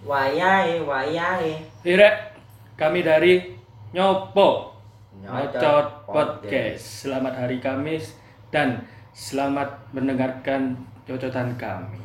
Wayahe, wayahe. Irek, kami dari Nyopo Nyocot Nyocot Podcast. Selamat hari Kamis dan selamat mendengarkan cocotan kami.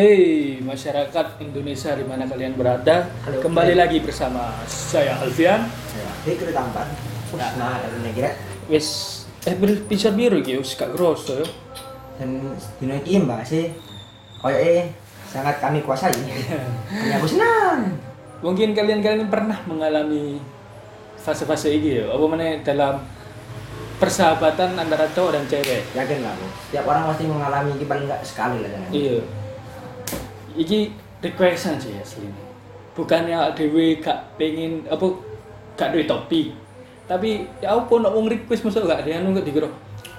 Eh, masyarakat Indonesia di mana kalian berada, Halo. kembali lagi bersama saya Alfian. Ya, Fikri tampan. Ya. Nah, ada negara Wes, eh bisa biru gitu, wis gak grosso yo. dan dino iki mbak sih koyoke sangat kami kuasai. Hanya aku senang. Mungkin kalian-kalian pernah mengalami fase-fase ini ya, apa mana dalam persahabatan antara cowok dan cewek. Yakin lah aku. Setiap orang pasti mengalami ini paling enggak sekali lah. Iya. Iki requestan sih asli. Bukannya dewe gak pengen apa gak duwe topik. Tapi ya apa nak wong request masuk gak dia nunggu dikira.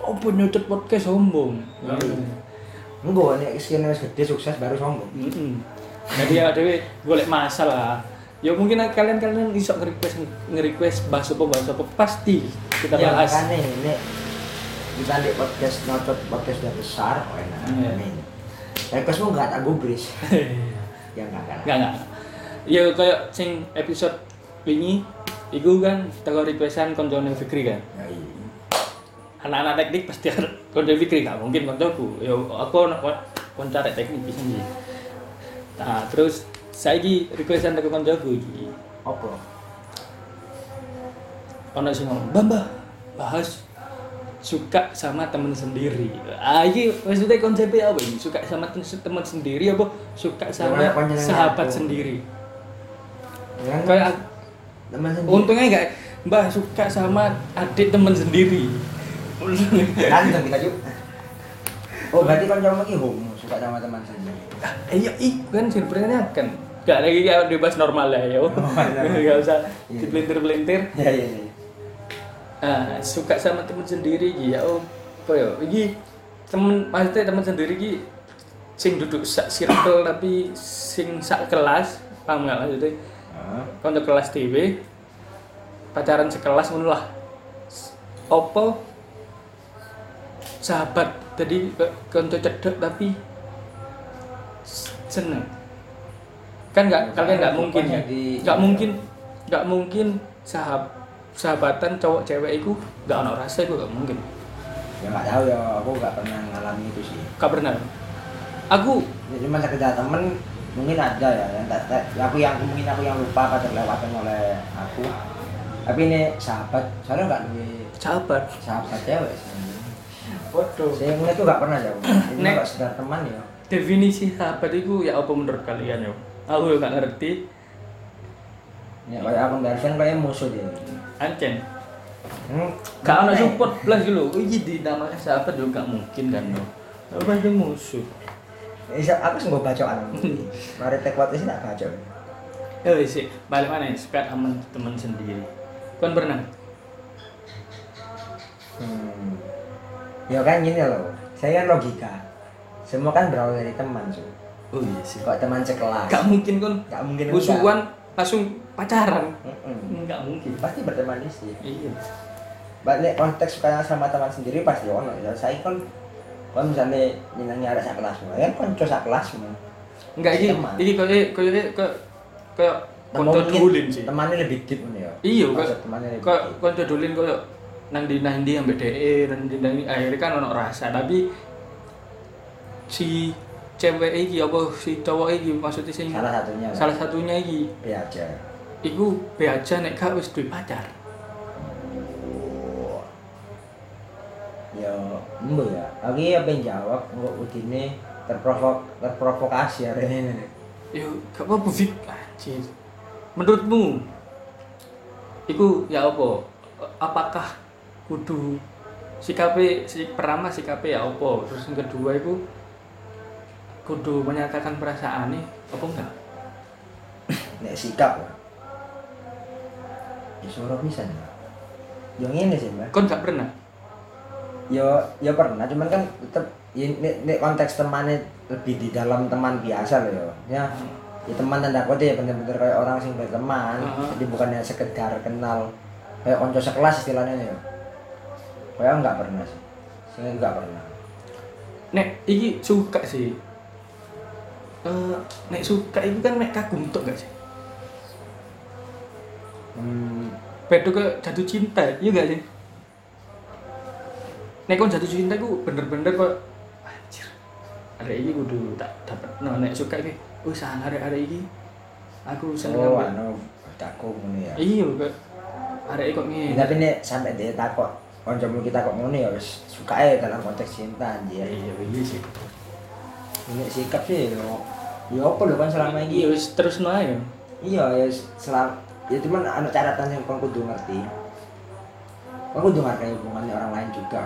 Apa nyocot podcast sombong. Enggak, nek skin wis gede sukses baru sombong. Heeh. Jadi ya dewe golek masalah. Ya mungkin kalian-kalian iso nge-request nge-request bahas apa bahas apa pasti kita Ya bahas. makanya ini kita di podcast nocot podcast udah besar, oh enak. Iya. Amin. Requestmu enggak tak gubris. ya enggak kan. Enggak enggak. Ya kayak sing episode wingi iku kan teko requestan koncone Fikri kan. Ya iya. anak-anak teknik pasti ada konco Fikri nggak mungkin koncoku ya aku arek teknik bisa sih nah terus saya lagi requestan ke koncoku iki Apa? ono sing ngomong bamba bahas suka sama temen sendiri ah ini maksudnya konsepnya apa ini suka sama temen sendiri apa suka sama sahabat aku? sendiri Ya kan? kayak teman sendiri. untungnya enggak mbah suka sama adik temen sendiri Langsung kita yuk. Oh berarti kan kamu iki homo suka sama teman sendiri. Eh, iya, ih, kan sebenarnya kan gak lagi kayak bebas normal lah ya. Gak usah Iya. dipelintir-pelintir. Ya iya iya. Ah, suka sama temen sendiri iki ya. Oh, apa ya? Iki temen maksudnya temen sendiri iki sing duduk sak circle tapi sing sak kelas, paham gak maksudnya? Heeh. Konco kelas TV pacaran sekelas ngono lah. Opo sahabat jadi konco cedek tapi seneng kan nggak kalian nggak mungkin ya nggak mungkin nggak mungkin sahab sahabatan cowok cewek itu nggak ono rasa itu nggak mungkin Ya nggak tahu ya, aku nggak pernah ngalamin itu sih. nggak pernah aku Ya, cuma sekedar temen mungkin ada ya yang tak, aku yang mungkin aku yang lupa apa terlewatkan oleh aku. Tapi ini sahabat, soalnya nggak duwe sahabat sahabat cewek sih. waduh Saya punya tuh nggak pernah ya. Ini nggak sekedar teman ya. definisi sahabat itu ya apa menurut kalian ya aku nggak ngerti Ya kayak aku Darvian kayak musuh dia. ancen Hmm, gak ono nek. support plus gitu iki dinamakan sahabat juga nggak mungkin kan no apa aja musuh Bisa aku sih mau bacaan. Mari take what sih tak baca. ya wis sih balik mana ya suka sama teman sendiri kan pernah Hmm. Ya kan gini loh. Saya kan logika. Semua kan berawal dari teman, so. oh iya sih Kok teman sekelas? gak mungkin kan Gak mungkin musuhan langsung pacaran Mm-mm. nggak mungkin Pasti berteman sih. iya Balik konteks sukanya sama teman sendiri pasti ono ya. Saya kan kan misalnya nyenengi arek sak kelas, ya kan konco sak kelas enggak iki Teman. iki koyo koyo koyo koyo konco dulin sih Temannya lebih deep nih ya. iya kok temannya lebih kok konco dulin koyo nang di nang di ambek DE dan di nang akhirnya kan ono rasa tapi si cewek iki apa si cowok iki maksudnya sing Salah satunya. lah. salah satunya iki Be aja. iku be aja nek gak wis duwe pacar Ya, embo ya. Aku ya pengen jawab kok udine terprovok terprovokasi hari ini. yo gak apa-apa Fik anjir menurutmu iku ya apa apakah kudu sikape si pertama sikape ya apa terus yang kedua iku kudu menyatakan perasaan nih apa enggak Nek sikap ya. Ya suara pisan ya. Yang ini sih, Mbak. kon gak pernah yo yo pernah cuman kan tetep ini, ini konteks temannya lebih di dalam teman biasa loh yo ya ya teman tanda kutip ya bener-bener kayak orang sing berteman Heeh. jadi bukannya sekedar kenal kayak konco sekelas istilahnya yo kayak nggak pernah sih sehingga nggak pernah nek iki suka sih eh nek suka itu kan nek kagum tok gak sih? Hmm, beda ke jatuh cinta iya gak sih? Nek kon jatuh cinta ku bener-bener kok anjir. ada iki kudu tak dapat no nek suka iki oh sana ada ada iki aku seneng oh anu takut ya? Iya kok ada kok ngene. Tapi nih sampai dia takut koncomu kita kok ngono ya wis suka ya dalam konteks cinta anjir. Iya iya sih ini sikap sih yo. Ya apa lho kan selama ini? Iya wis terus no ae iya ya selam ya cuman ada catatan yang kau kudu ngerti. Kau kudu ngerti hubungannya orang lain juga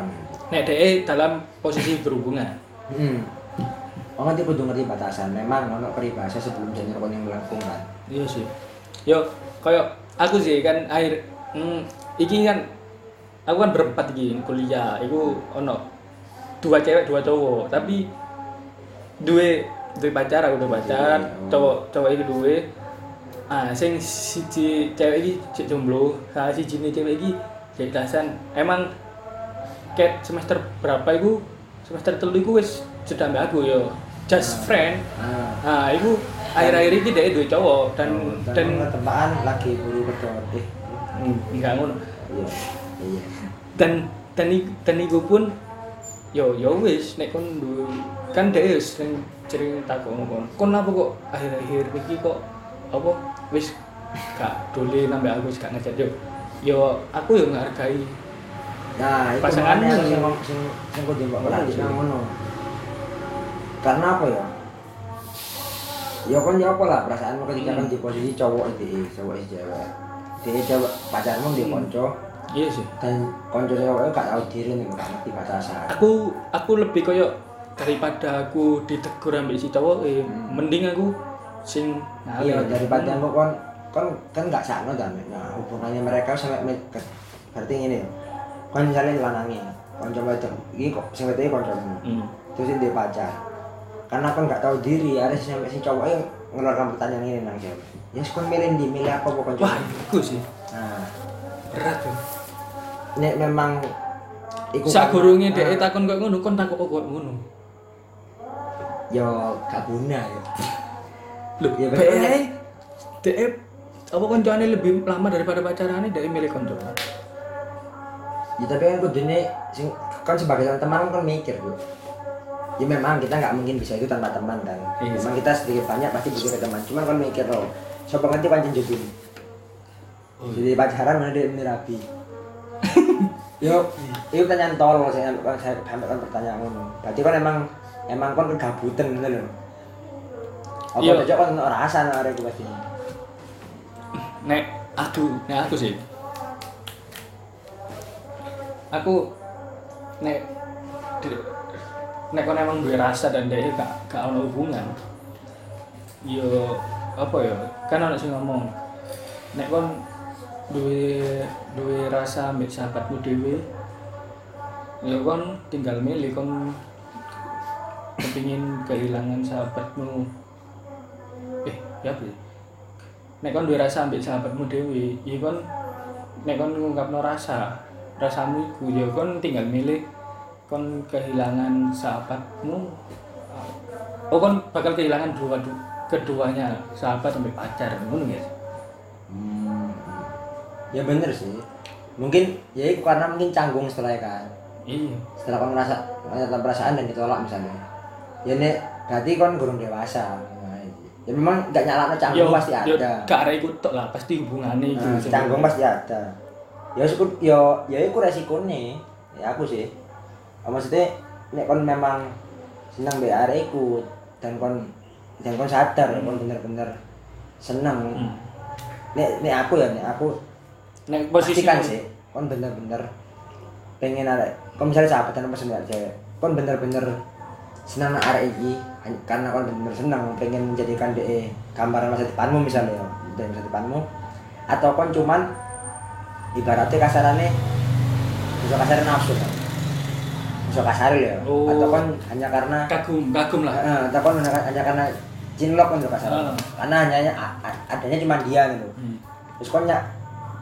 nek dhek dalam posisi berhubungan. Hmm. Kau nanti kudu ngerti batasan. Memang ono peribahasa sebelum janur kau yang melengkung kan. Iya sih. Yo kayak aku sih kan akhir hmm, iki kan aku kan berempat iki kuliah. Iku ono dua cewek dua cowok. Tapi dua dua pacar aku dua pacar Iya. cowok cowok iki dua ah sing siji cewek iki cek jomblo salah siji ne cewek iki cek dasan emang ket semester berapa iku? Semester telu iku wis sudah ambek aku yo just Ah. friend. Nah Nah, itu akhir-akhir ini dia dua cowok dan dan, dan ketebaan lagi buru kedot eh. Hmm, enggak ngono. iya iya. Dan dan dan iku pun yo yo wis nek kon du, kan dia sering sering takut kon. Kon apa kok akhir-akhir iki kok apa wis gak dole nambah aku gak ngajak yo. Yo aku yo ngargai. nah itu Pasanganmu. sing sing sing kudu mbok iya. ngono karena apa ya ya kan ya apa lah perasaanmu ketika Hmm. kan di posisi cowok itu cowok itu cewek dia cewek pacarmu dia Hmm. konco Iya sih. dan konco ceweknya gak tahu diri nih gak ngerti batasan Aku aku lebih koyo daripada aku ditegur ambek si cowok eh Hmm. mending aku sing iya ngalir. daripada Hmm. aku kan kan kan gak sakno kan nah hubungannya mereka sampai ke- berarti ini kan misalnya lanangin konco wedok ini kok sing wedok konco Hmm. terus dia pacar karena kan nggak tahu diri ada si sampai si cowok yang ngeluarkan pertanyaan ini nang cewek ya yes, kon milih di milih apa pokoknya Wah, itu sih nah berat tuh. ini memang iku Sagurunge karena- dhek takon kok ngono, kon takut kok ngono. Yo gak guna ya. Lho, Ya, ya betul. dhek dhek apa koncone lebih lama daripada pacarane? Dhek milih konco. ya tapi kan kudune sing kan sebagai teman kan mikir bro ya memang kita nggak mungkin bisa itu tanpa teman kan. Iya. memang kita sedikit banyak pasti butuh teman. Cuman kan mikir loh siapa ngerti pancen jodoh Oh, jadi pacaran mana dia ini rapi yo itu pertanyaan tolol saya saya sampai kan pertanyaan ngono. Berarti kan emang emang kan kegabutan gitu loh apa Iya. cocok kan ono rasa arek pasti Nek aku, nek aku sih. Aku nek nek kon emang duwe rasa dan dhek gak gak ono hubungan. Yo apa ya? Kan ono sing ngomong nek kon duwe duwe rasa ambek sahabatmu dhewe ya kon tinggal milih kon kepingin kehilangan sahabatmu. Eh ya apa ya? nek kon duwe rasa ambek sahabatmu dhewe ya kon nek kon ngungkapno rasa rasamu iku ya kon tinggal milih kon kehilangan sahabatmu. Oh kon bakal kehilangan dua keduanya sahabat sampai pacar ngono ya hmm. ya bener sih. Mungkin ya itu karena mungkin canggung setelah kan. Iya. Setelah kau ngerasa menyatakan perasaan dan ditolak misalnya ya nek berarti kon gurung dewasa ya memang gak nyala canggung pasti yo ada. gak arek ikut lah pasti hubungane iku Nah, canggung pasti ada. Ya syukur ya ya itu resikonya. Ya aku sih. Ah, maksudnya nek kon memang senang be arek ikut dan kon dan kon sadar ya kon bener-bener senang Hmm. nek nek aku ya nek aku nek posisi pastikan sih kon bener-bener pengen arek kon misalnya sahabat dan pesen cewek kon bener-bener senang nang arek iki hany- karena kon bener-bener senang pengen menjadikan de gambaran masa depanmu misalnya ya. Dari masa depanmu. Atau kon cuman ibaratnya kasarannya bisa kasar nafsu kan iso kasar ya. Oh. atau kan hanya karena kagum kagum lah. Eh, atau kan hanya, hanya karena cinlok kan kasar Ah. karena hanya adanya cuma dia gitu. Hmm. terus kon ya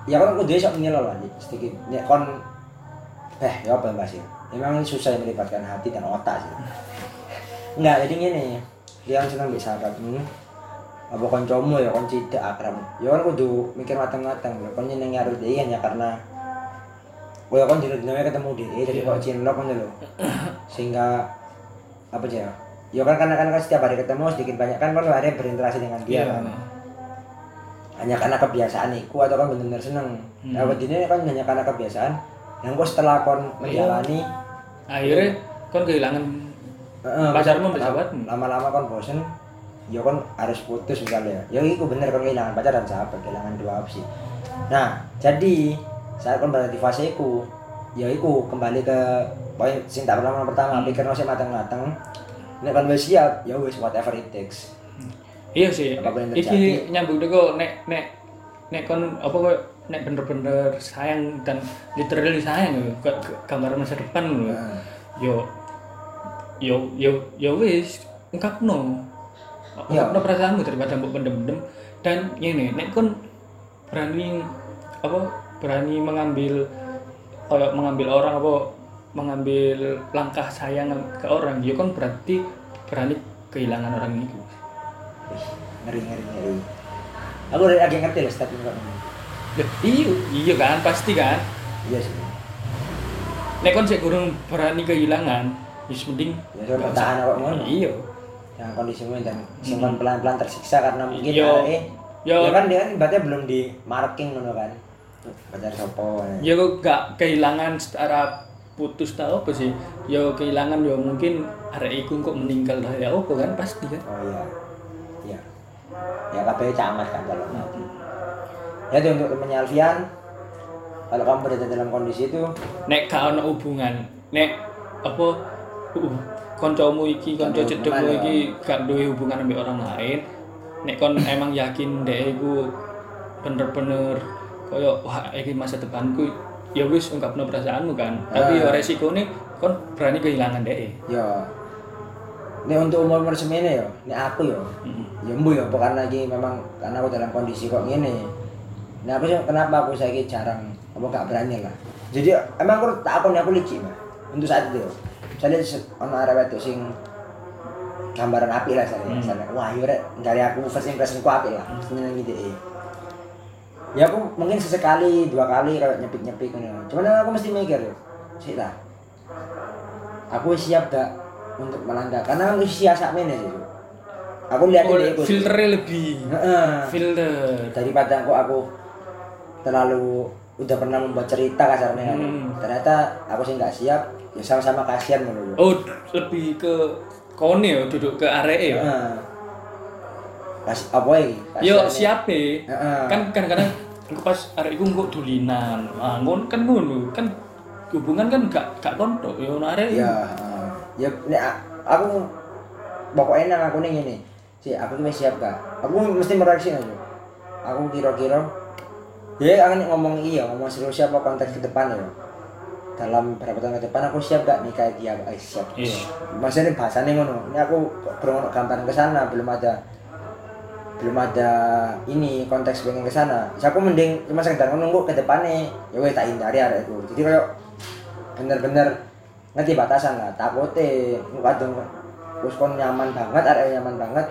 ya kon kudu iso ngelo lah sedikit. Kon eh ya apa mbak sih? Memang susah melibatkan hati dan otak sih enggak jadi gini. Dia kan senang bisa sahabatmu apa koncomu ya kon tidak akrab ya kan kudu mikir matang-matang lho kon nyenengi karo dia hanya karena ya kon dino dino ketemu dia jadi Iya. kok cinlok kan lho. Sehingga apa sih ya ya kan karena kan setiap hari ketemu sedikit banyak kan kon hari berinteraksi dengan dia Iya. kan. hanya karena kebiasaan iku atau kan benar-benar seneng. Hmm. nah ini kan hanya karena kebiasaan. Yang kok setelah kon Iya. menjalani akhirnya kon kehilangan eh, Pacarmu sampai sahabatmu? lama-lama kon bosen ya kon harus putus misalnya ya iku bener kon kehilangan pacar dan sahabat kehilangan dua opsi nah jadi saat kon berada di fase iku ya iku kembali ke poin sing tak pertama pertama Hmm. pikir sih matang-matang nek kon wis siap ya wis whatever it takes iya sih Apa pun yang iki terjadi. nyambung deh kok nek nek nek kon apa kok nek bener-bener sayang dan literally sayang ke, gambar masa depan lho. Heeh. yo yo yo yo wis ungkapno ungkapno perasaanmu daripada mbok pendem-pendem. Dan ini nek kon berani apa berani mengambil kayak mengambil orang apa mengambil langkah sayang ke orang ya kon berarti berani kehilangan orang itu. Ngeri ngeri ngeri. Aku udah agak ngerti loh ini. Loh, iya iya kan pasti kan? Iya sih. Nek kon sik kurang berani kehilangan wis mending ya awak ngono iya. Yang kondisimu dan simpan pelan-pelan tersiksa karena mungkin Yo. eh Yo. ya kan dia kan ibaratnya belum di marking ngono kan. Pacar sopo ya kok gak kehilangan secara putus tau apa sih? Ya kehilangan ya mungkin arek iku kok meninggal lah ya apa kan? Pasti kan? Oh iya. Iya. Ya kabeh camat kan dalam hati ya itu untuk temennya Alfian. Kalau kamu berada dalam kondisi itu nek gak ono hubungan. Nek apa uh, koncomu iki ada cedekmu iki gak duwe hubungan sama orang lain. Nek kon emang yakin dek iku bener-bener koyo wah iki masa depanku ya wis ungkapno perasaanmu kan. Tapi ya Ah. resikonya kon berani kehilangan dek ya ini untuk umur umur semene ya ini aku ya Mm. ya mbu ya bukan lagi memang karena aku dalam kondisi kok gini nah aku sih kenapa aku saya jarang apa gak berani lah. Jadi emang aku tak aku aku licik mah untuk saat itu misalnya se- ono arek wedok sing gambaran api lah saya Hmm. misalnya wah iya rek. Dari aku first impression ku api lah seneng gitu ya aku mungkin sesekali dua kali kalau nyepik nyepik cuman aku mesti mikir sih lah. Aku siap gak untuk melangkah. Karena aku sia sak meneh sih aku lihat Oh, ikut filternya lebih Heeh. filter. Daripada aku aku terlalu udah pernah membuat cerita kasarnya. Kan. Hmm. ternyata aku sih nggak siap ya sama-sama kasihan menurut oh lebih ke kone ya duduk ke area ya? Heeh. kasih apa ya yo Kasihan siap ya Heeh. kan kadang-kadang aku pas arek iku kok dulinan ah ngon kan ngono. Kan hubungan kan gak gak kontok yo arek ya ya nek a- aku pokoknya nang aku nih ini sih aku tuh siap gak aku mesti mereaksi aja aku kira-kira ya akan ngomong iya ngomong serius siapa konteks ke depan ya dalam berapa tahun ke depan aku siap gak nikah dia eh, siap? Iya. maksudnya bahasanya ngono. Ini aku belum gambaran ke sana belum ada belum ada ini konteks pengen ke sana. Jadi aku mending cuma sekedar nunggu ke depannya. Ya wes tak hindari ada itu jadi kayak bener-bener ngerti batasan lah. Takutnya kadang terus kon nyaman banget area nyaman banget.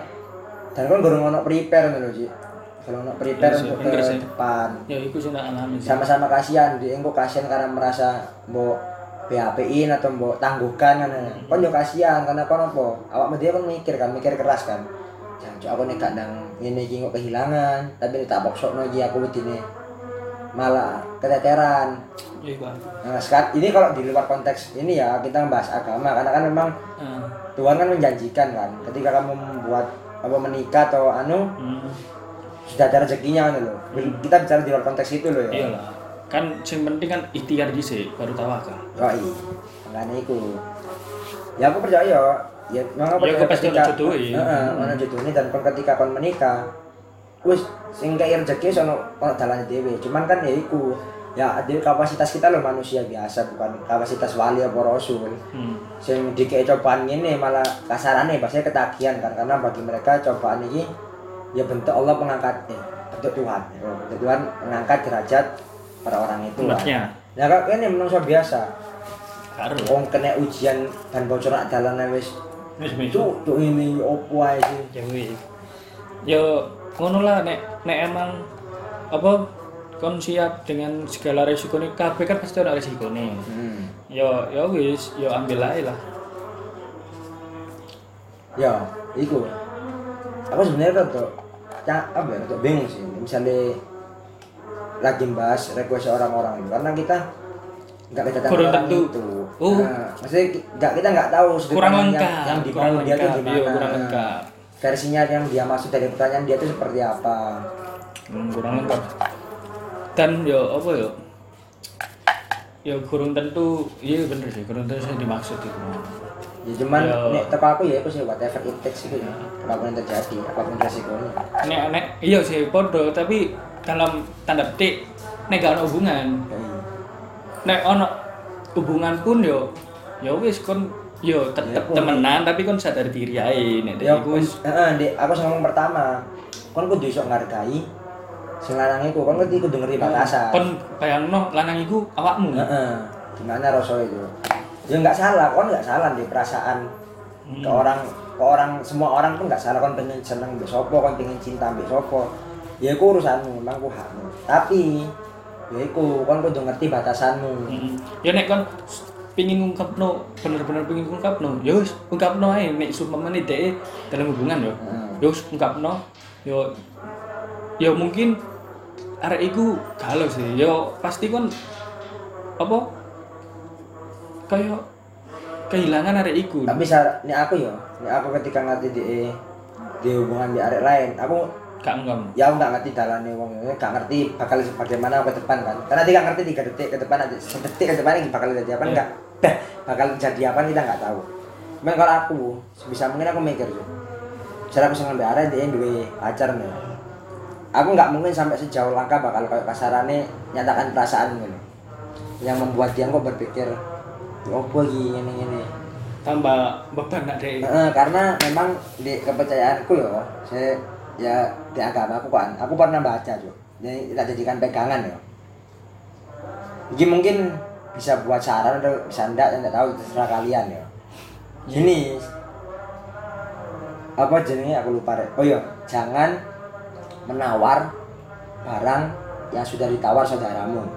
Dan kon baru ngono prepare ngono sih kalau ngono prepare Iya untuk ke sih. depan. Ya iku sih nak alami sama-sama kasihan di engko kasihan karena merasa mbok BHP-in atau mbok tangguhkan kan kon yo kasihan karena kon apa? Awak dia kan mikir kan mikir keras kan. Jangan aku nih kadang ini iki kok kehilangan. Tapi tak boksokno iki aku wedine malah keteteran. Iya nah sekat ini kalau di luar konteks ini ya kita membahas agama. Karena kan memang Ah, Tuhan kan menjanjikan kan ketika kamu membuat apa menikah atau anu hmm, sudah ada rezekinya kan loh kita bicara di luar konteks itu loh ya iyalah kan sing penting kan ikhtiar dhisik baru tawakal Yoi, makanya itu. Ya aku percaya ya, memang aku Ya, percaya ketika- jodohe. Heeh, ono jodohnya dan kon ketika kon menikah, wis sing kaya rezeki wis ono dalane dhewe. Cuman kan ya iku ya ada kapasitas kita loh manusia biasa bukan kapasitas wali apa rasul Hmm. sing dikei cobaan ini malah kasarane pasti ketagihan kan karena bagi mereka cobaan ini ya bentuk Allah mengangkat eh, bentuk Tuhan ya, bentuk Tuhan mengangkat derajat para orang itu kan. Umatnya. Nah kok ini menungso biasa Karo. wong kena ujian dan bocor nak dalan wis Wis cuk cuk ini opo ae sih Ya wis. Yo ngono lah nek nek emang apa kon siap dengan segala resikonya kabeh kan pasti ada resikonya. hmm. Yo yo wis, yo ambil aja lah. ya iku aku sebenarnya tuh ya apa ya bingung sih misalnya lagi bahas request orang-orang itu karena kita nggak orang tentu. itu Oh. nah, maksudnya nggak kita nggak tahu Kurang lengkap, yang, yang kurang dibangun dia lengkap, gimana iya, kurang lengkap. versinya yang dia maksud dari pertanyaan dia tuh seperti apa Hmm, kurang lengkap. Dan yo apa yo? Yo kurang tentu, iya bener sih, kurang tentu yang dimaksud itu. Ya cuman Ya. nek teko aku ya aku sih whatever it takes gitu ya apa pun yang terjadi apa pun resikonya Nek nek iya sih podo, tapi dalam tanda petik nek gak ono hubungan. Ya, iya. Nek ono hubungan pun yo yo wis kon yo tetep Ya, temenan tapi kon sadar diri ae nek ya iku wis heeh aku sing ngomong pertama kon kudu iso ngargai sing lanang iku kon kudu kudu ngerti batasan kon bayangno lanang iku awakmu. heeh gimana rasa itu ya nggak salah kon nggak salah di perasaan ke orang ke orang semua orang tuh nggak salah kon pengen seneng mbek sopo kon pengen cinta mbek sopo ya iku urusanmu memang ku hakmu tapi ya iku kon kudu ngerti batasanmu Mm. Ya nek kon pingin ngungkapno bener-bener pingin ngungkapno, ya wis ungkapno ae nek sumpamane dhek dalam hubungan yo. Hmm. Ya wis ungkapno. Yo ya mungkin arek iku galau sih. Yo pasti kon apa kayak kehilangan arek iku. tapi sa ini aku ya ini aku ketika ngerti di di hubungan di arek lain aku Gak ngam. ya aku nggak ngerti dalannya wong nggak ngerti bakal bagaimana ke depan kan. Karena nggak ngerti tiga detik ke depan aja sedetik ke depan ini bakal jadi apa Iya. enggak? Bakal jadi apa kita nggak tahu. Cuman kalau aku sebisa mungkin aku mikir tuh misalnya aku seneng arah dia duwe pacar nih. Aku nggak mungkin sampai sejauh langkah bakal kayak kasarannya nyatakan perasaan gitu. Yang membuat dia kok berpikir "Ya apa gini ini ini Tambah beban nak dhek. Heeh, karena memang di kepercayaanku ya, saya ya di agama aku kan, aku pernah baca tuh, jadi kita jadikan pegangan ya. Ini mungkin bisa buat saran atau bisa enggak, saya enggak tahu terserah kalian ya. Gini, apa jenisnya aku lupa deh. Oh iya, jangan menawar barang yang sudah ditawar saudaramu.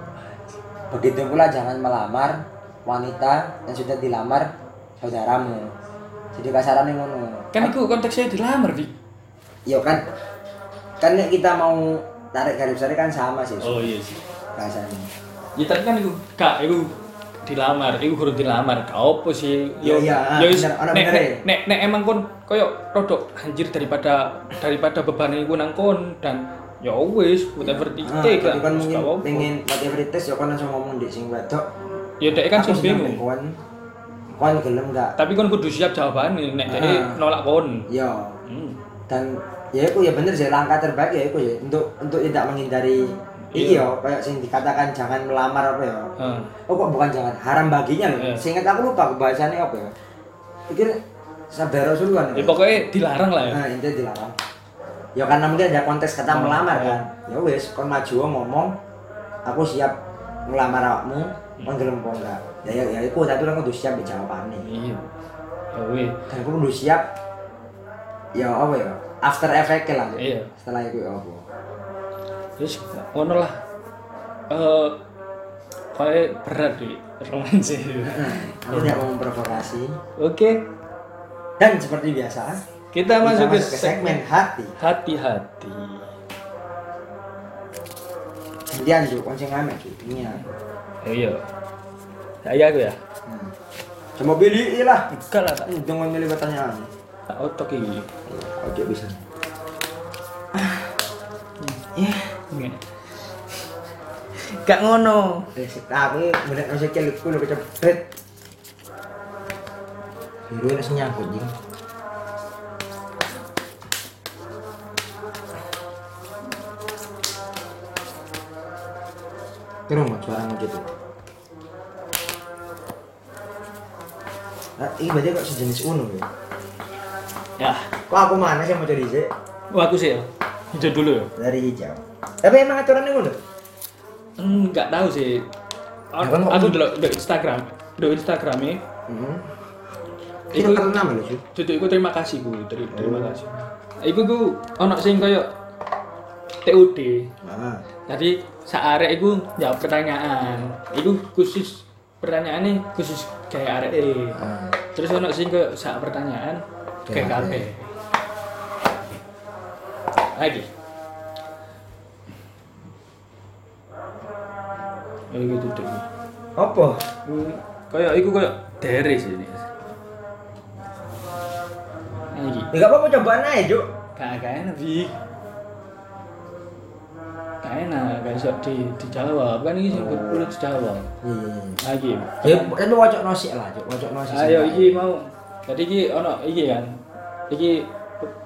Begitu pula jangan melamar wanita yang sudah dilamar saudaramu. Jadi kasarannya ngono. Kan iku konteksnya dilamar, Dik. Iya kan, kan nek kita mau tarik garis besar kan sama sih Oh iya sih. bahasanya. Ya tapi kan iku gak iku dilamar, iku kudu dilamar. Gak apa sih? Iya, iya, ah, ya wis bener, nek, bener nek, ya. nek, nek emang kon koyo rodok anjir daripada daripada beban iku nang kon dan ya wis whatever it Ah, take kan mungkin pengen whatever it takes ya kan langsung ngomong di sing wedok. Ya dek kan sing bingung. Kon, kon gelem enggak? Tapi kon kudu siap jawabannya nek dek Ah. nolak kon. Yo. Hmm. Dan ya itu ya bener sih langkah terbaik ya itu ya untuk untuk tidak menghindari Iya. iya kayak sing dikatakan jangan melamar apa ya. Ah. Oh kok bukan jangan haram baginya loh. Iya. Seingat aku lupa bahasannya apa ya. Pikir sabda Rasulullah. Ya pokoknya dilarang lah ya. Nah, intinya dilarang. Ya karena mungkin ada konteks kata Oh, melamar oh. kan. Ya wis, kon maju ngomong, aku siap ngelamar awakmu, kon gelem apa enggak. Ya ya ya iku tapi kan kudu siap di jawabannya. Iya. Ya wis. Dan aku kudu siap ya apa ya? After effect lah. Iya. Setelah itu ya apa? Terus ngono lah. Eh kayak berat di romantis. Aku tidak mau memprovokasi. Oke, Dan seperti biasa, kita, masuk ke segmen segmen hati. hati-hati. Gantian tuh, konceng ame tuh. Ini ya. Oh iya. Saya aku ya. Hmm. Coba pilih lah. Enggak lah, tak, Hmm, Jangan milih pertanyaan. tak otok ini. Oke bisa. Ya. Gak ngono. Eh, si tapi bener masih kelipku lebih cepet. Biru ini nyangkut jing. Terus mau suara ngojek Nah, ini berarti kok sejenis uno ya? Ya, Kok aku mana sih mau jadi sih? wah aku sih ya. Hijau dulu ya. Dari hijau. Tapi emang aturannya ngono? Enggak tahu sih. Ya kan aku dulu di Instagram, di Instagram ini. Hmm. Iku- nama lho sih. Aku terima kasih bu, Ter- terima Oh. kasih. Iku ku ono sing koyo TUD. Nah, Jadi saarek iku jawab pertanyaan. Iku khusus pertanyaannya khusus kayak arek E. ah. Terus ono sing ke sak pertanyaan kayak kabeh. Lagi. Ya gitu tuh. apa? Kayak iku kayak deres ini. Lagi. Ya gak apa-apa cobaan aja, Juk. Gak gak enak bi. Gak enak, gak bisa di dijawab kan ini sih perlu dijawab. Iya. Lagi. Ya, tapi wajok nosik lah, Juk. Wajok nosik. Ayo iki mau. Jadi iki ono iki kan. Iki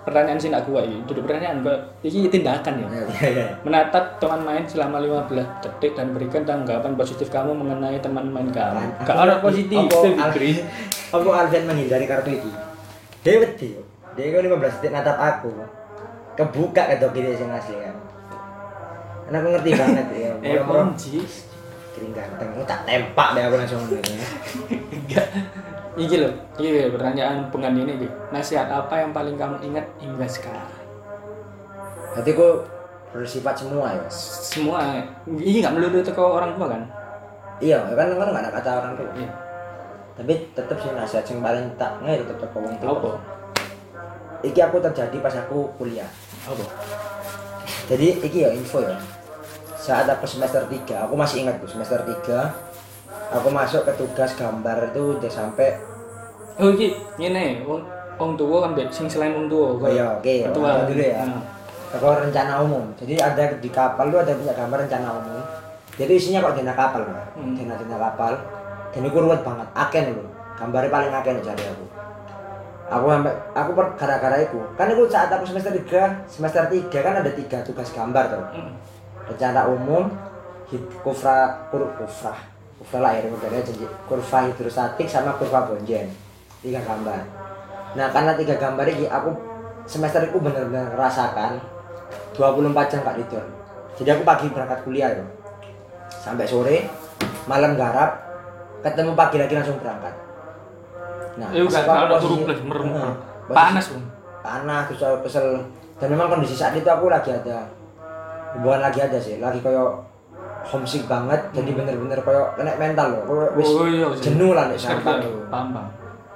pertanyaan sih nak gua iki. Duduk pertanyaan kok iki tindakan ya. Iya, iya, iya. Menatap teman main selama 15 detik dan berikan tanggapan positif kamu mengenai teman main kamu. Aku Gak ada positif, Apa. Apa Alvin menghindari kartu iki? Dia wedi. Dia kan 15 detik natap aku. Kebuka ke dogiri sing asli kan. Karena aku ngerti banget ya. Eh, ponjis. kering ganteng. Aku tak tempak deh aku langsung gitu. Enggak. Iki loh, iki pertanyaan pengan ini iki. Nasihat apa yang paling kamu ingat hingga sekarang? Berarti aku bersifat semua ya. Semua ini nggak melulu ke orang tua kan? Iya, kan kan nggak ada kata orang tua. Iya. Tapi tetep sih nasihat yang paling tak nggak tetep ke wong tua. Apa? Iki aku terjadi pas aku kuliah. Apa? Jadi iki ya info ya. Saat aku semester 3, aku masih ingat tuh semester 3 aku masuk ke tugas gambar itu udah sampai Oh iki ngene, wong wong tua kan sing selain wong tua. oh iya oke orang dulu ya. Nah. Aku rencana umum. Jadi ada di kapal lu ada punya gambar rencana umum. Jadi isinya kok dina kapal mah Hmm. dina dina kapal. Dan itu ruwet banget aken lu gambarnya paling aken cari aku. Aku sampai aku per gara-gara itu. Kan itu saat aku semester 3 semester 3 kan ada tiga tugas gambar tuh. Hmm. Rencana umum hid- kufra kur kufra kufra lah ya modelnya jadi kurva hidrostatik sama kurva bonjen. Tiga gambar. Nah karena tiga gambar ini aku semester itu bener-bener ngerasakan 24 jam gak tidur. Jadi aku pagi berangkat kuliah ya sampai sore malam garap ketemu pagi lagi langsung berangkat. Nah Eh pas gak kalau turun plus merem. Panas, Bang. panas terus aku kesel. Dan memang kondisi saat itu aku lagi ada bukan lagi ada sih lagi koyo homesick banget jadi bener-bener koyo kena mental loh. Koyo wis Hmm. Oh iya, sih. jenuh lah nek Ngerti, sampang.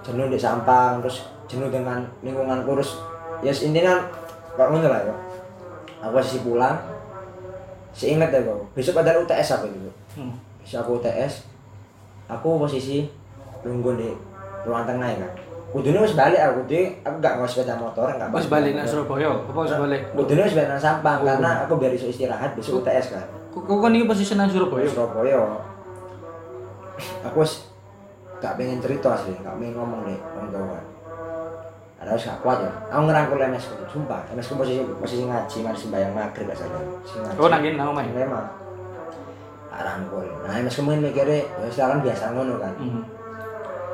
jenuh di sampang terus jenuh dengan lingkungan kurus. Ya yes, intinya kok ngono lah ya. Aku sih pulang seingat ya kok besok ada UTS aku itu Hmm. besok aku UTS aku posisi nunggu di ruang tengah ya kan kudunya harus balik aku kudu aku gak mau sepeda motor gak Pas balik nang Surabaya, apa pas balik? kudunya harus balik nang sampang Oh. karena aku biar iso istirahat besok UTS kan Kok kok kan iki posisi nang Surabaya? Surabaya aku wis gak pengen cerita sih gak pengen ngomong deh orang kan ada harus gak kuat ya aku ngerangkul MS ku sumpah MS ku posisi posisi ngaji mari sembahyang maghrib gak ngaji. Oh nangin nang omah. memang tak rangkul nah MS ku mungkin mikirnya ya silakan biasa ngono kan Hmm.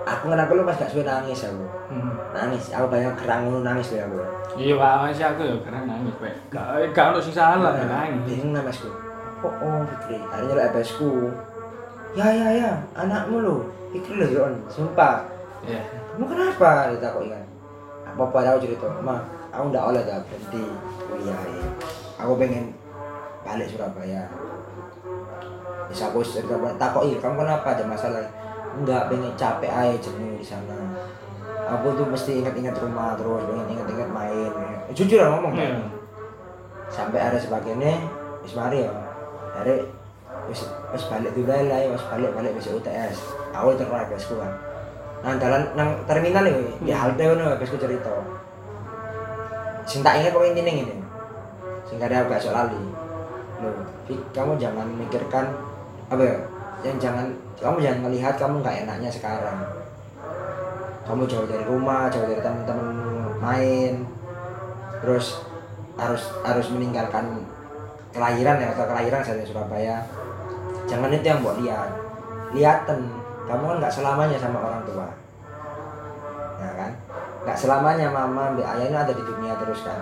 Aku ngerangkul lu pas gak suwe nangis aku. Hmm. nangis aku banyak kerang ngono nangis deh aku. Iya, Pak, masih aku ya karena nangis, Pak. Gak gak ono sing salah, Nah, nangis. bingung nama ku oh oh Fikri? Akhirnya ku ya ya ya anakmu lo Fikri lo Jon sumpah. Iya. kamu kenapa? Ditakut kan apa apa aku cerita. Mah aku ndak oleh dah berhenti. Kuliah ya. aku pengen balik Surabaya. Bisa aku cerita takut iya kamu kenapa? Ada masalah enggak pengen capek aja jenuh di sana. Aku tuh mesti ingat-ingat rumah terus pengen ingat-ingat main Eh, jujur lah ngomong Iya. kan sampai ada sebagainya wis mari ya. Dari wis wis balik dulu lah ya wis balik balik wis UTS aku terus guysku kan. Nang dalan nang terminal ya di Hmm. halte ngono guysku cerita. Sing tak ingat pokoknya ini sing ada aku gak sok lali. Loh kamu jangan memikirkan apa ya yang jangan kamu jangan melihat kamu nggak enaknya sekarang. Kamu jauh dari rumah jauh dari teman-teman main. Terus harus harus meninggalkan kelahiran ya atau kelahiran saya di Surabaya. Jangan itu yang mbok lihat. Liaten kamu kan nggak selamanya sama orang tua. Ya kan? Nggak selamanya mama mbak ayah ini ada di dunia terus kan.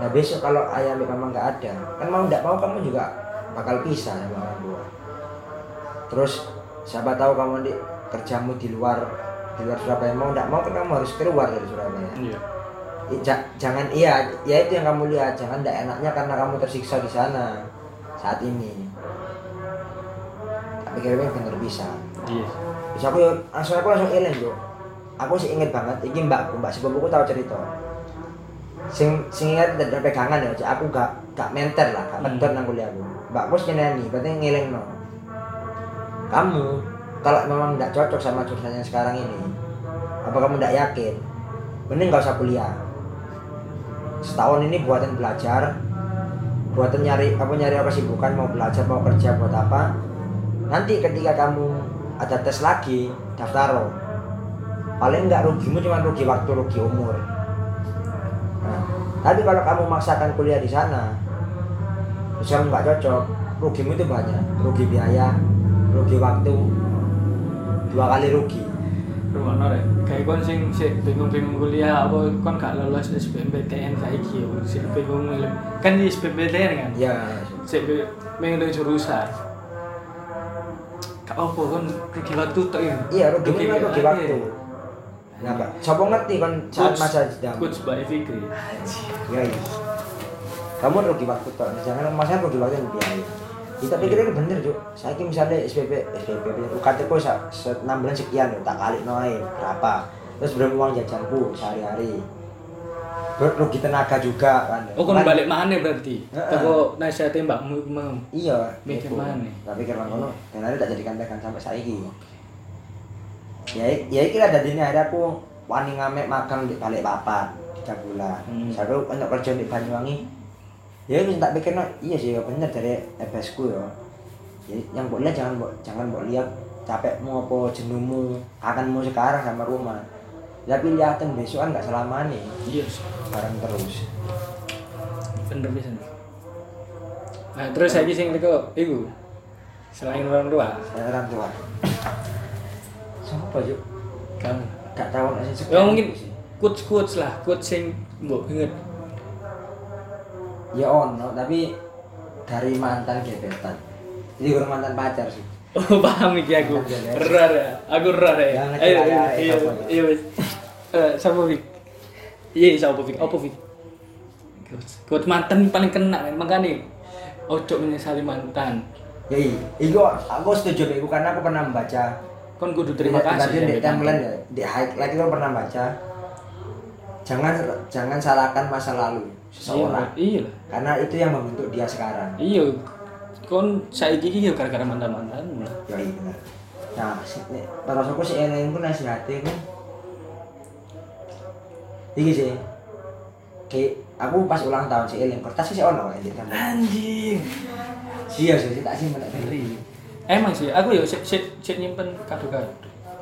Nah besok kalau ayah mbak mama nggak ada kan mau nggak mau kamu juga bakal pisah sama orang tua terus siapa tahu kamu di kerjamu di luar di luar Surabaya. Mau nggak mau kamu harus keluar dari Surabaya. Iya. Ja- jangan iya ya itu yang kamu lihat. Jangan tidak enaknya karena kamu tersiksa di sana saat ini. Tapi kira bener bisa. Iya. Bisa aku langsung aku langsung eling yo aku sih inget banget ini mbakku mbak sepupuku tahu cerita. Sing sing ingat dari pegangan ya aku gak gak menter lah gak Hmm. pedot nang kuliah aku. Mbakku sih nyanyi berarti ngiling no kamu kalau memang tidak cocok sama jurusan yang sekarang ini apa kamu tidak yakin? Mending gak usah kuliah. Setahun ini buatan belajar buatan nyari apa nyari apa kesibukan mau belajar mau kerja buat apa. Nanti ketika kamu ada tes lagi daftar. Paling nggak rugimu cuma rugi waktu rugi umur. Nah, tapi kalau kamu maksakan kuliah di sana terus kamu nggak cocok rugimu itu banyak. Rugi biaya rugi waktu. Dua kali rugi. Rumah rek. Kayak kon sing sik bingung-bingung kuliah apa kon gak lolos SBMPTN saiki yo sik bingung kan di SBMPTN kan? Ya. Sik bi- milih jurusan. Gak apa kon rugi waktu tok ya. Iya cuma rugi iya. waktu. nah Pak, ngerti kan saat masa sedang coach Mbak Fikri ya iya kamu rugi waktu toh jangan masalah rugi waktu yang biaya kita pikir itu bener Cuk. saya kira misalnya SPP SPP UKT ku enam bulan sekian tak kali noy berapa? Terus berapa uang jajanku sehari-hari. Rugi tenaga juga kan? Oh Kan- balik mana berarti? Teko nasihatnya mbakmu iku mau iya. Mikir itu. mana? tapi kira kono dan hari tak jadikan tekan sampai saiki. Ya ya iki lah dadine hari aku wani ngamek magang di balik papan tiga bulan. Hmm. saya untuk kerja di Banyuwangi ya itu tak pikir no, iya sih ya bener dari EBS ku ya Jadi yang lihat jangan jangan buat lihat capekmu apa jenuhmu akanmu sekarang sama rumah. Tapi lihatin besok kan nggak selamanya. Iya. Sih bareng terus. Bener bisa. Nah terus saya sing teko iku selain orang tua? Saya orang tua. Siapa yuk kamu. Gak tahu nggak sih ya mungkin coach coach lah coach sing mbok inget ya ono tapi dari mantan gebetan. Jadi kurang mantan pacar sih. Oh paham iki aku. Rar ya. Aku rar ya. Ayo ayo, eh, iya ya? iya wis. Eh sapa Fik iya sapa Fik apa coach coach mantan paling kena makanya ojo menyesali mantan. Ya iya aku setuju itu karena aku pernah membaca. Kon kudu terima kasih di timeline ya di highlight itu pernah baca jangan jangan salahkan masa lalu seseorang. Iya iya karena itu yang membentuk dia sekarang. Iya. Kon saiki iki yo gara-gara mantan-mantanmu lah. Ya iya benar nah si- terus aku sih eling pun nasihatnya kan iki sih. Kayak aku pas ulang tahun si eling kertas sih ono kan anjing. Iya sih tak sih menek ngeri emang sih aku yo sik sik sik nyimpen kado-kado.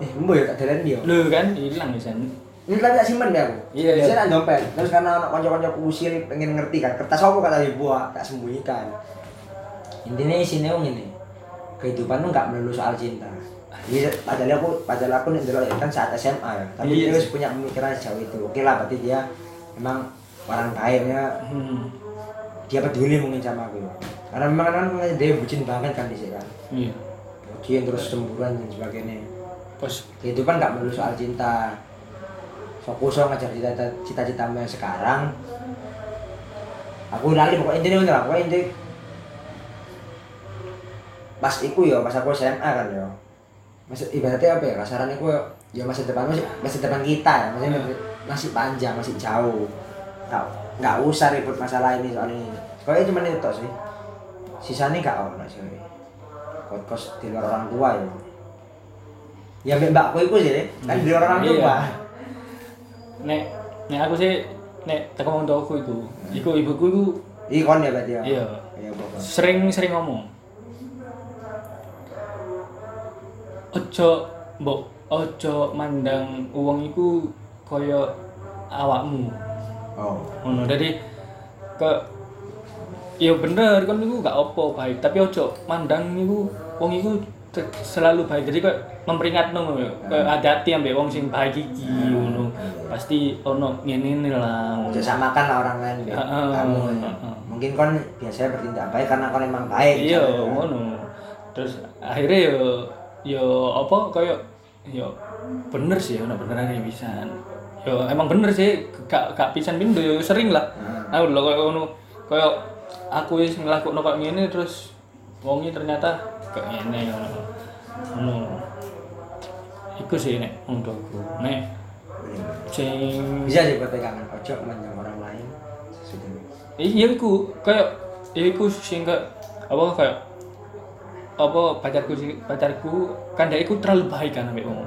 Eh mbok ya tak delen dia. Lu kan hilang ya sen ini tapi tak simpen deh aku? Iya, iya. Tak dompet terus karena anak konco-konco usil pengen ngerti kan. Kertas apa kata dibuat tak sembunyikan. Intinya isinya yang ini kehidupan tuh nggak melulu soal cinta. Jadi padahal aku padahal aku nih dulu kan saat SMA ya. Tapi Iya dia harus punya pemikiran sejauh itu. Oke lah berarti dia memang orang baiknya hmm. dia peduli mungkin sama aku ya. karena memang kan dia bucin banget kan di sini kan. Iya. Bucin terus cemburuan dan sebagainya. Pas. Kehidupan nggak melulu soal cinta fokus so ngajar cita cita-citamu yang sekarang. Aku lali pokoknya intinya bener pokoknya inti. Pas iku ya pas aku SMA kan ya masa ibaratnya apa ya kasaran iku ya, masa depan masih masa depan kita ya maksudnya Hmm. masih panjang masih jauh. Nggak nggak usah ribut masalah ini soal ini. Pokoknya cuma itu sih? Sisanya nggak ono sih kos kos di luar orang tua ya ya mbak mbakku itu sih kan di luar orang Iya. tua nek nek aku sih nek teko wong tuaku iku iku ibuku iku ikon ya berarti ya? Iya. iya sering sering ngomong. Ojo mbok ojo mandang uang iku kaya awakmu. Oh. Ngono jadi ke ya bener kan niku gak apa baik. Tapi ojo mandang niku wong iku selalu baik. Jadi kok memperingatno ngono ya Kayak hati-hati ambek wong sing baik iki ngono. Pasti ono ngene lah Ojo samakan lah orang lain kamu ya. heeh. mungkin kon biasanya bertindak baik karena kon emang baik iya ngono. Terus akhirnya yo yo apa kayak yo bener sih ono beneran pisan. Yo emang bener sih gak gak pisan pindo yo sering lah. Aku lho kayak ngono. Kayak aku wis nglakukno kok ngene terus wongi ternyata kayak ngene ngono ngono. Iku sih nek untukku nek sing bisa sih buat pegangan ojo menjang orang lain. Sesudah iya iku. Kayak iku sing kayak apa kayak apa pacarku pacarku kan dia iku terlalu baik kan ambek wong.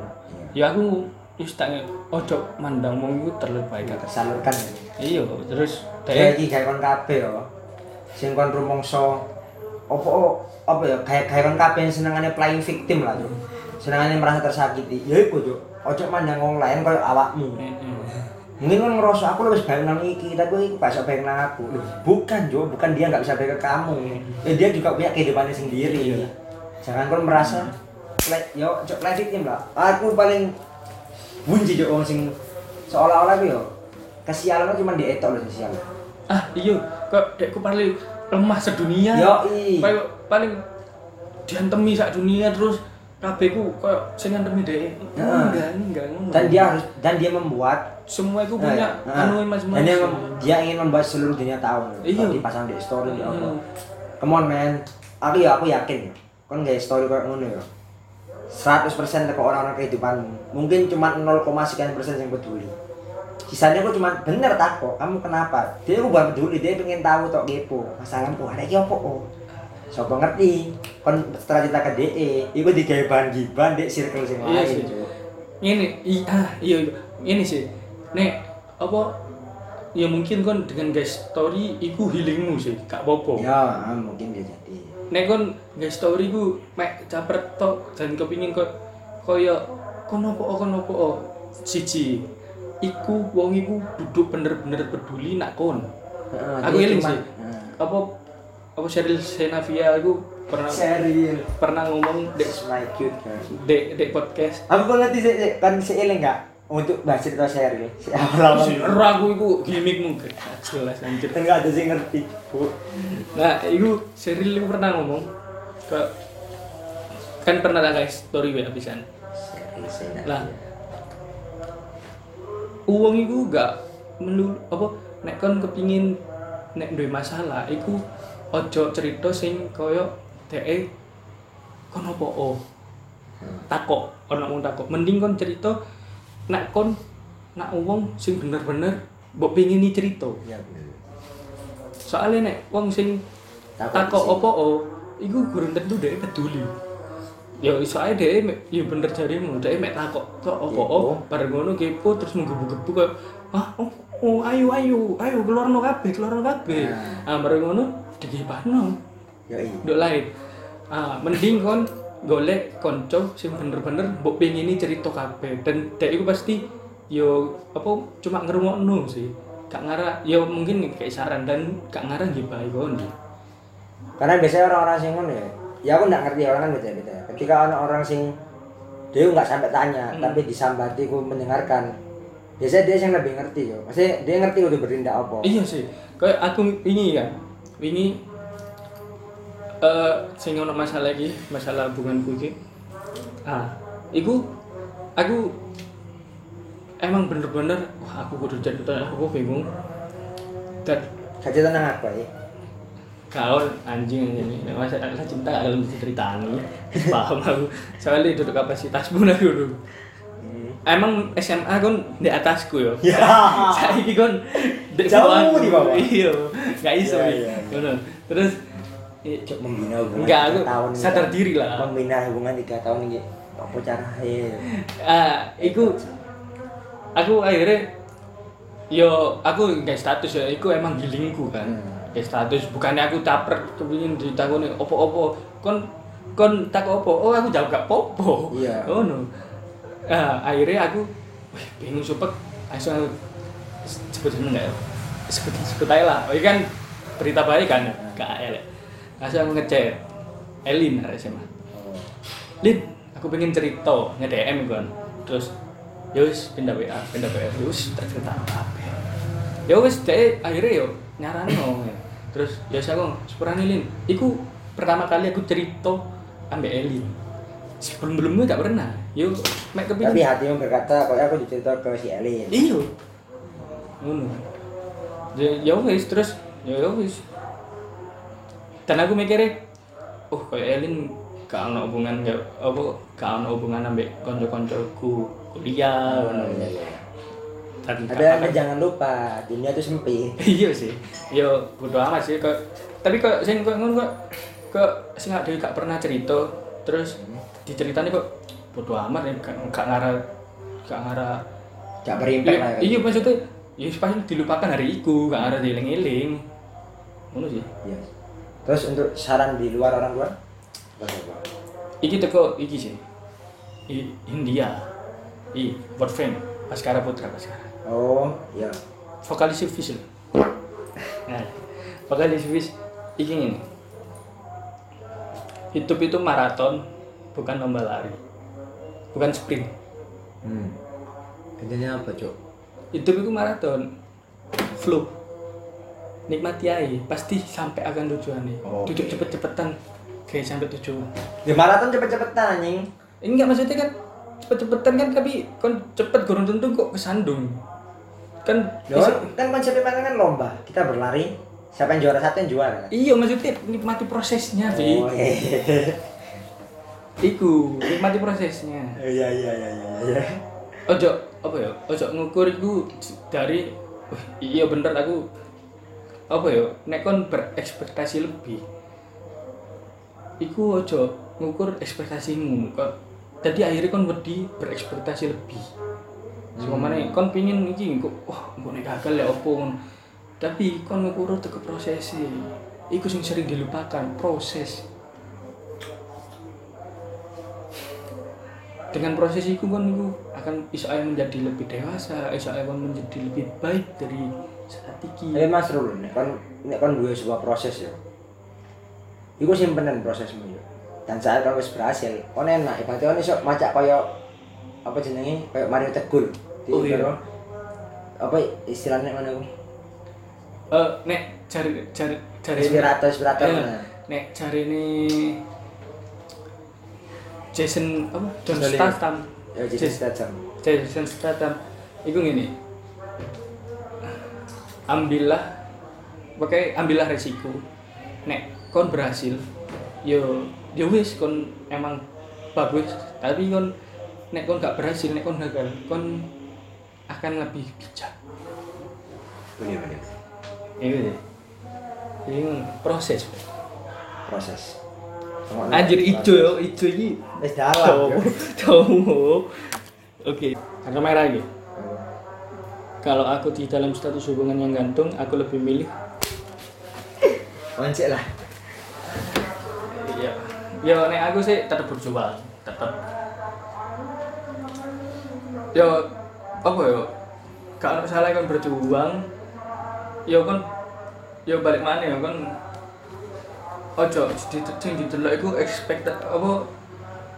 Ya aku wis tak ojo mandang wong iku terlalu baik kan. Tersalurkan ya. Iya terus dia iki kayak kon kabeh yo. Sing kon rumongso opo apa ya kayak kayak kabeh yang senengane playing victim lah tuh senengane merasa tersakiti. Ya iku tuh ojo mandang wong lain koyo awakmu. Mungkin kan ngerasa aku lebih baik nang iki tapi aku gak bisa baik nang aku. Loh, bukan Jo bukan dia nggak bisa baik ke kamu. Ya dia juga punya kehidupannya sendiri. Jangan kau merasa play yo cok play victim lah. Aku paling bunyi Jo wong sing seolah-olah yo kesialan cuma dietok loh sosial ah iya. Kok dekku paling lemah sedunia. I kayak paling diantemi sak dunia terus kabeh ku kayak sing ngantemi dhek. Heeh. enggak enggak ngono. Dan dia harus dan dia membuat semua itu Nah, punya nah, anu dan dia, ingin membuat seluruh dunia tahu. Iya. Dipasang di story di apa Hmm. come on man. Aku ya aku yakin. Ya kan gak story kayak ngono ya. 100% ke orang-orang kehidupanmu. Mungkin cuma 0, sekian persen yang peduli sisanya aku cuma bener tak kok. Kamu kenapa? Dia aku bukan peduli dia pengen tahu tok kepo masalahmu ada iki opo oh Sopo ngerti? Kon setelah cerita ke DE iku digawe bahan giban dek circle sing Iya lain. sih. Cuk. ini iya ah, iya iya. ini sih. Nek apa ya mungkin kon dengan guys story iku healingmu sih. Gak apa-apa. Ya ah, mungkin bisa jadi. Nek kon guys story ku mek caper tok dan kepingin kok koyo kon opo kon opo siji iku wong iku duduk bener-bener peduli nak kon Heeh, aku eling cuma- sih Heeh. apa apa Cheryl Senavia aku pernah Serius. pernah ngomong dek my cute dek dek podcast Aku kok ngerti sih, kan si Ele enggak untuk bahas cerita serius. Si. Si ragu iku gimmickmu gak jelas anjir Enggak ada sih ngerti. Bu. Nah, itu Cheryl itu pernah ngomong ke kan pernah tak guys story WA pisan. Lah. Uang itu gak melu apa nek kon kepingin nek duwe masalah iku ojo cerita sing koyo dhek kon apa oh takok ono wong takok. Mending kon cerita nek kon nak wong sing bener-bener mbok pengin cerita. Ya bener. soalnya nek wong sing Takok opo oh iku gurung tentu dhek peduli ya soalnya dhek mek ya bener jarimu. Dhek mek takok kok opo oh bareng ngono kepo terus menggebu-gebu kayak ah oh, oh ayo ayo ayo keluarno kabeh keluarno kabeh. Ah bareng ngono digibahno Ya iya. nduk lain. Ah mending kon golek konco sing bener-bener mbok pengini cerita kabeh. Dan dhek iku pasti yo apa cuma ngrungokno sih. Gak ngarah ya mungkin kayak saran dan gak ngarah gibahi kon. Karena biasanya orang-orang sing ngono ya. Ya aku enggak ngerti orang kan beda-beda. Ketika ada orang sing dia nggak sampai tanya, Hmm. tapi disambati ku mendengarkan. Biasanya dia yang lebih ngerti yo. Maksudnya dia ngerti udah bertindak apa. Iya sih. Kayak aku ini kan. Ini eh sing ono masalah lagi, masalah hubunganku iki. Ah, iku aku emang bener-bener wah aku kudu jadi aku bingung. Dan Kaji tenang apa ya? Kau anjing ini masalah cinta gak kalau ceritani paham aku soalnya duduk kapasitasmu lah dulu emang SMA kon di atasku yo Ya. saiki kon di Jauh di bawah. iya gak iso Ya, ya, ya. Terus Cok membina hubungan Enggak, tiga aku tahun sadar ini. diri lah. Membina hubungan tiga tahun ini. Apa cara ya? ah iku aku akhirnya yo aku gak status ya iku emang gilingku kan Hmm. Gak status. Bukannya aku caper kepingin ditakoni opo-opo. Kon kon tak opo? Oh aku jawab gak popo Iya. oh no ah, akhirnya aku wih bingung supek langsung sebut jeneng gak ya? Sebut sebut aja lah. Oh, kan berita baik kan? Gak elek. Langsung aku ngechat Elin hari SMA Oh, Lin aku pengen cerita nge DM kan. Terus ya wis pindah WA pindah WA ya wis tak cerita apa ya wis dia akhirnya yo nyarano ya. terus ya saya ngomong sepurane Lin iku pertama kali aku cerita ambek Elin sebelum sebelumnya gak pernah. Yo mek tapi kepingin hatimu berkata kalau aku dicerita ke si Elin iya. Ngono. Ya ya wis terus ya ya wis. Dan aku mikirnya oh kayak Elin gak ono hubungan gak apa gak ono hubungan ambek kanca-kancaku kuliah ngono. Iya, iya. Dan Tapi anda jangan lupa dunia itu sempit. Iya sih. Yo bodo amat sih. Kok tapi kok sing kok ngono kok kok sing gak gak pernah cerita terus diceritani kok bodo amat ya gak gak ngarah gak ngarah. Gak berimpact iya, lah iya maksudnya ya pasti dilupakan hari itu gak ada dieling-eling ngono sih. Iya. terus untuk saran di luar orang apa iki teko iki sih. I, India. I World Fame Baskara Putra Baskara oh iya vokalis Fish nah vokalis Fish iki ini hidup itu maraton bukan lomba lari. Bukan sprint. Hmm. intinya apa cok hidup itu maraton. Flow. Nikmati aja pasti sampai akan tujuannya. Oh, duduk oke. cepet-cepetan. Kayak sampai tujuan. Di maraton cepet-cepetan anjing. Enggak maksudnya kan cepet-cepetan kan tapi kan cepet gurung tentu kok kesandung kan Loh, bisa- kan konsepnya mana kan lomba. Kita berlari siapa yang juara satu yang juara kan? Iya maksudnya nikmati prosesnya Vi oh iya iku nikmati prosesnya. Iya iya iya iya iya. Ojo apa ya? Ojo ngukur iku dari wah, iya bener aku. Apa ya? Nek kon berekspektasi lebih iku ojo ngukur ekspektasimu kok. Jadi akhirnya kon wedi berekspektasi lebih Cuma mana kon pingin iki kok wah mbok nek gagal ya opo ngono. Tapi kon ngukur teko prosesnya. Iku sing sering dilupakan, proses. Dengan proses itu kon iku akan iso ae menjadi lebih dewasa, iso ae kon menjadi lebih baik dari saat iki. tapi mas Rul nek kon nek kon duwe sebuah proses ya iku simpenan prosesmu ya dan saat kon wis berhasil kon enak ibaratnya kon iso macak kaya apa jenenge? Kaya Mario Teguh. Di- Oh, iya. apa istilahnya mana ku Eh nek cari cari cari inspirator inspirator Eh, mana nek cari ini Jason apa? John Statham. Statham. Ya Jason Statham. Jason Statham. Itu gini ambillah pakai ambillah resiko. Nek kon berhasil yo yo wis kon emang bagus. Tapi kon nek kon gak berhasil nek kon gagal kon akan lebih bijak. Ini deh ini proses. Proses. Anjir ijo yo ijo ini wis dalam tahu oke karena merah lagi kalau aku di dalam status hubungan yang gantung aku lebih milih. Wancik lah. Ya ya nek aku sih tetap berjuang tetap ya apa ya? Kalau misalnya kan berjuang. Ya kan ya balik mana ya kan ojo di sing didelok iku ekspekt apa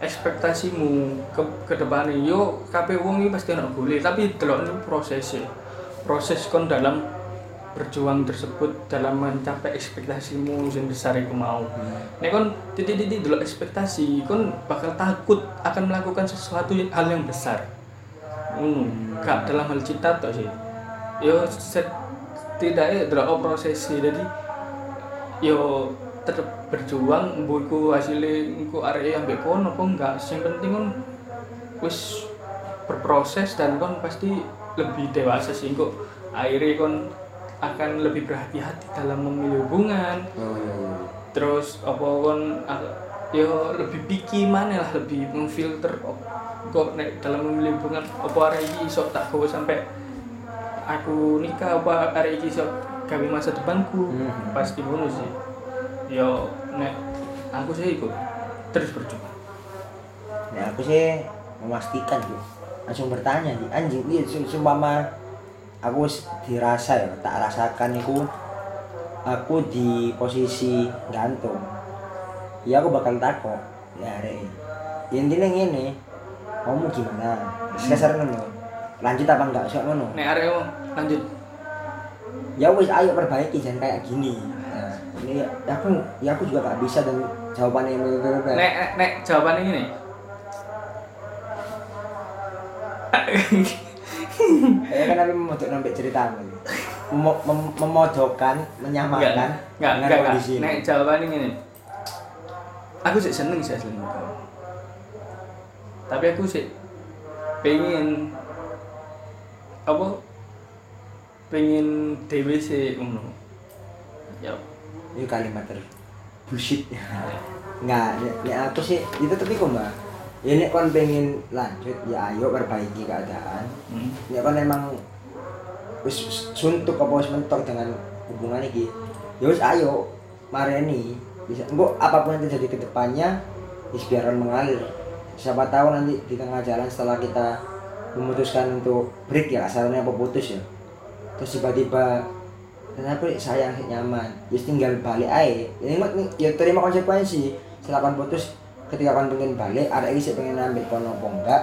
ekspektasimu ke ke depannya yo kabeh wong iki pasti ana boleh tapi delok prosesnya proses kon dalam berjuang tersebut dalam mencapai ekspektasimu yang besar iku mau. Nek kon titik-titik delok ekspektasi kon bakal takut akan melakukan sesuatu hal yang besar ngono gak dalam hal cinta tok sih. Yo setidaknya delok prosesnya jadi yo tetep berjuang iku hasilnya engko arek ambek kono apa enggak. Sing penting kon wis berproses dan kon pasti lebih dewasa sih. Kok akhirnya kon akan lebih berhati-hati dalam memilih hubungan. Iya terus apa kon yo lebih picky mana lah lebih memfilter kok nek dalam memilih hubungan apa arek iki iso tak gawe sampai aku nikah? Apa arek iki iso gawe masa depanku? Mhm. pasti ngono sih. Yo nek aku sih ikut terus berjuang. Nah, aku sih memastikan tuh langsung bertanya di anjing iya sumpama aku dirasa ya tak rasakan itu aku di posisi gantung ya aku bakal takut ya re ya intinya ngene kamu gimana kasar ngono. Lanjut apa enggak? Sok ngono. Nek arek mau lanjut. Ya wis ayo perbaiki jangan kayak gini. Nah, ini ya aku ya aku juga gak bisa dan jawabannya yang berbeda nek nek, nek jawabannya gini. Saya kan tapi memodok sampai cerita. Mem mem- memodokkan menyamakan enggak enggak enggak ini. nek jawabannya gini. Aku sih seneng sih asli tapi aku sih pengen apa? Pengen dewe sih ngono. Ya ini kalimat ter bullshit. Nggak nek, nek aku sih itu tapi kok mbak? Ya nek kon pengen lanjut ya ayo perbaiki keadaan. Hmm. nek kon emang wis suntuk apa wis mentok dengan hubungan ini ya wis ayo mareni. Bisa engko apa pun yang terjadi ke depannya biarkan mengalir siapa tahu nanti di tengah jalan setelah kita memutuskan untuk break ya asalnya apa putus ya. Terus tiba-tiba kenapa ya sayang nyaman? Ya tinggal balik aja ini ini- ya terima konsekuensi. Setelah kan putus. Ketika kan pengen balik ada ini sih pengen ambil kono apa enggak?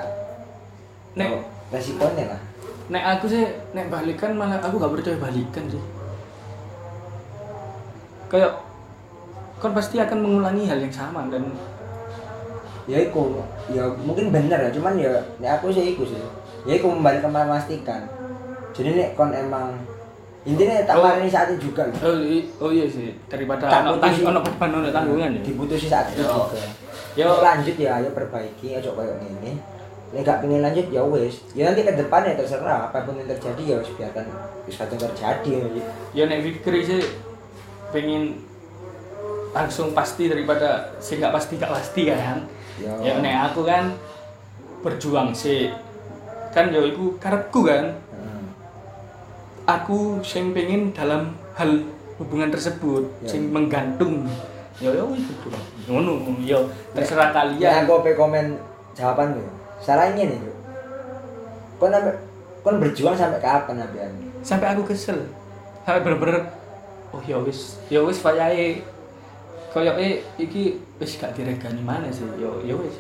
Nek- Oh, resikonya lah. Nek aku sih nek balikan malah aku gak percaya balikan sih. Kayak kan pasti akan mengulangi hal yang sama dan ya iku ya mungkin bener ya cuman ya nek aku sih iku sih ya iku membalik memastikan jadi nek kon emang intinya tak Oh. marini saat itu juga oh, oh iya sih daripada Tak ono putusi. tang ono beban ono tanggungan ya diputusi saat itu juga Yo. Lanjut ya ayo perbaiki aja kayak gini nek gak pengen lanjut ya wes ya nanti ke depan ya terserah apa pun yang terjadi ya wis biarkan wis kadang terjadi ya. ya nek Fikri sih pengen langsung pasti daripada sih nggak pasti nggak pasti kan Yo. ya nek aku kan berjuang sih kan yo iku karepku kan Heeh. aku sing pengen dalam hal hubungan tersebut Ya. sing menggantung yo yo itu ngono yo terserah Ya, kalian aku pe komen jawaban gue. Salahnya nih, Bro. Kon sampai kon berjuang sampai kapan Abian? sampai aku kesel sampai bener-bener oh ya wis ya wis wayahe koyo eh iki wis gak diregani mana sih. Yo yo wis.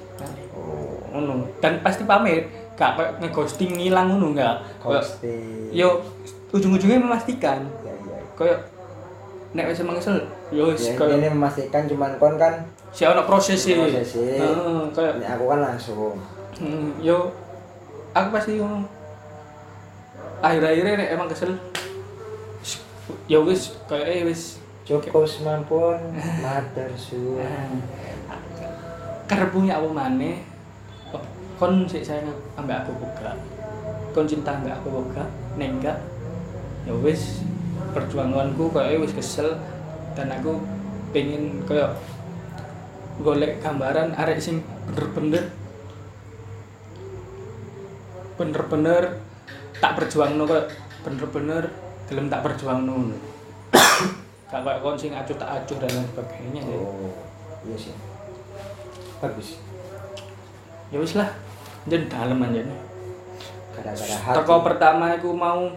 Oh, ngono. Dan pasti pamit. Gak kayak ngeghosting ngilang ngono Kayak, ghosting. yo ujung-ujungnya memastikan. Ya, ya. koyo nek wis emang kesel yo wis Ya, koyo ini memastikan cuman kon kan si ono proses sih Proses sih. Heeh, koyo ini aku kan langsung. Hmm, yo aku pasti ngomong akhir-akhirnya nek emang kesel ya wis kayak eh wis Cukup semampun mater su. karena punya apa maneh oh, kon sih saya ambek aku buka kon cinta ambek aku buka nek enggak ya wis perjuanganku kayak wis kesel dan aku pengen kayak golek gambaran arek sing bener-bener bener-bener tak berjuang no bener-bener gelem tak berjuang no gak kayak kon sing acuh tak acuh dan lain sebagainya sih Oh, iya sih. Bagus. ya wis lah jadi dalam aja nih Gara-gara hati. toko pertama aku mau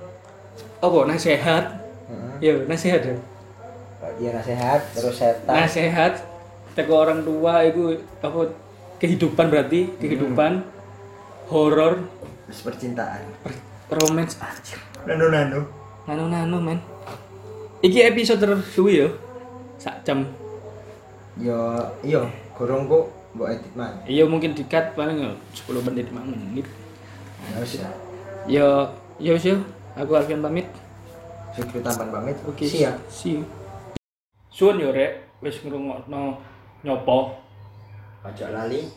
apa nasihat Heeh. ya nasihat ya Dia nasihat terus setan. nasihat teko orang tua itu apa kehidupan berarti kehidupan horor Terus percintaan. per- romance anjir Nano nano. nano nano men iki episode tersuwi ya sak jam Yo, iyo, gorong kok mbok edit man. iya mungkin dikat paling ya 10 menit 5 menit Ya wis ya. ya ya wis ya aku Alfian pamit Syukur tampan pamit. Oke, Siap. See you. Suwun yo rek, wis ngrungokno nyopo, Ojo lali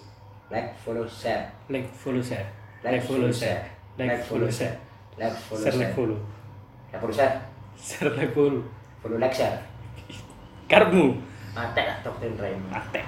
like, follow, share. like follow share, Like, follow, share. like follow share, Like, follow, share share. like follow, Ya follow, share. share like follow. Follow, like, share. Karepmu, Mate lah doktrin Raymond. mate.